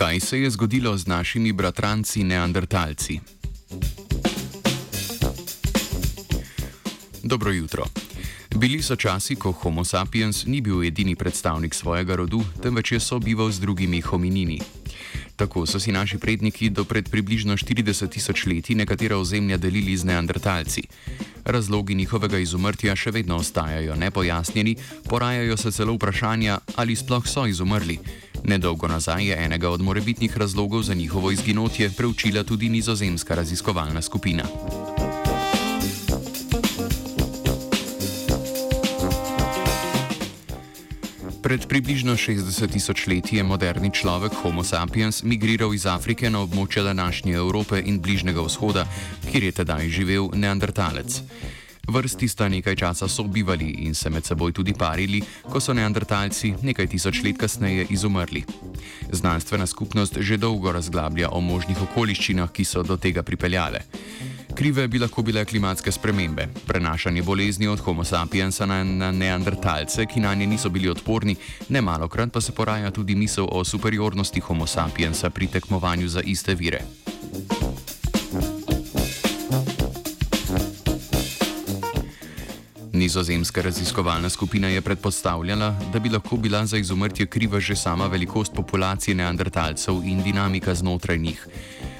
Kaj se je zgodilo z našimi bratranci neandertalci? Dobro jutro. Bili so časi, ko Homo sapiens ni bil edini predstavnik svojega rodu, temveč je sobival z drugimi hominini. Tako so si naši predniki do pred približno 40 tisoč leti nekatera ozemlja delili z neandertalci. Razlogi njihovega izumrtja še vedno ostajajo nepojasnjeni, porajajo se celo vprašanja, ali sploh so izumrli. Nedolgo nazaj je enega od morebitnih razlogov za njihovo izginotje preučila tudi nizozemska raziskovalna skupina. Pred približno 60 tisoč leti je moderni človek Homo sapiens migriral iz Afrike na območje današnje Evrope in Bližnjega vzhoda, kjer je tedaj živel neandertalec. Vrsti sta nekaj časa sobivali in se med seboj tudi parili, ko so neandertalci nekaj tisoč let kasneje izumrli. Znanstvena skupnost že dolgo razglablja o možnih okoliščinah, ki so do tega pripeljale. Krive bi lahko bile klimatske spremembe, prenašanje bolezni od Homo sapiensa na, na neandertalce, ki na nje niso bili odporni, ne malokrat pa se poraja tudi misel o superiornosti Homo sapiensa pri tekmovanju za iste vire. Nizozemska raziskovalna skupina je predpostavljala, da bi lahko bila za izumrtje kriva že sama velikost populacije neandertalcev in dinamika znotraj njih.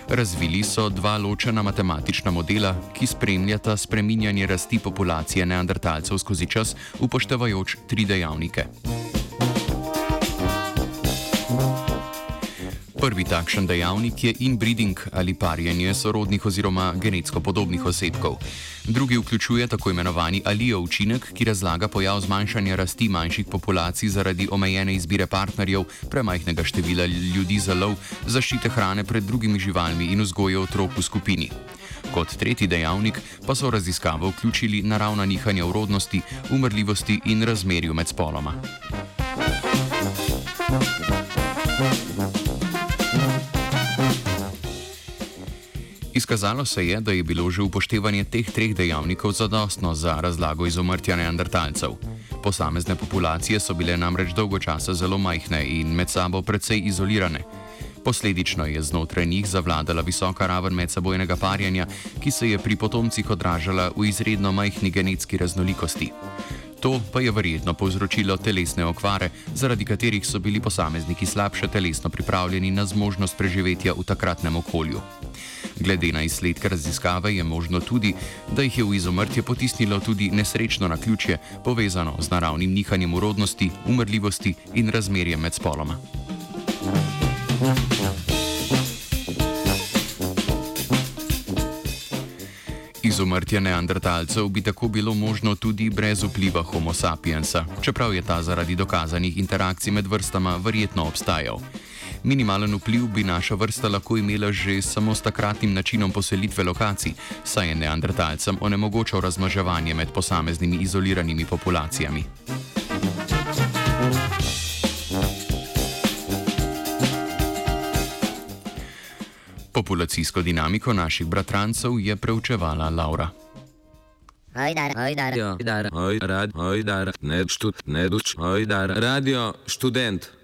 Razvili so dva ločena matematična modela, ki spremljata spreminjanje rasti populacije neandertalcev skozi čas, upoštevajoč tri dejavnike. Prvi takšen dejavnik je inbreeding ali parjenje sorodnih oziroma genetsko podobnih osebkov. Drugi vključuje tako imenovani alijo učinek, ki razlaga pojav zmanjšanja rasti manjših populacij zaradi omejene izbire partnerjev, premajhnega števila ljudi za lov, zaščite hrane pred drugimi živalmi in vzgoje otrok v skupini. Kot tretji dejavnik pa so v raziskavo vključili naravna nihanja v rodnosti, umrljivosti in razmerju med spoloma. Thank you. Izkazalo se je, da je bilo že upoštevanje teh treh dejavnikov zadostno za razlago izumrtja neandertalcev. Posamezne populacije so bile namreč dolgo časa zelo majhne in med sabo precej izolirane. Posledično je znotraj njih zavladala visoka raven medsebojnega parjanja, ki se je pri potomcih odražala v izredno majhni genetski raznolikosti. To pa je verjetno povzročilo telesne okvare, zaradi katerih so bili posamezniki slabše telesno pripravljeni na zmožnost preživetja v takratnem okolju. Glede na izsledke raziskave je možno tudi, da jih je v izumrtje potisnilo tudi nesrečno na ključje, povezano z naravnim nihanjem urodnosti, umrljivosti in razmerjem med spoloma. Izumrtje neandertalcev bi tako bilo možno tudi brez vpliva Homo sapiensa, čeprav je ta zaradi dokazanih interakcij med vrstama verjetno obstajal. Minimalen vpliv bi naša vrsta lahko imela že samo s takratnim načinom poselitve lokacij, saj je neandertalcem onemogočal razmaževanje med posameznimi izoliranimi populacijami. Populacijsko dinamiko naših bratrancev je preučevala Laura. Hajdar, hajdar, hajdar, hajdar, hajdar, ne študent, ne duč, hajdar, radio študent.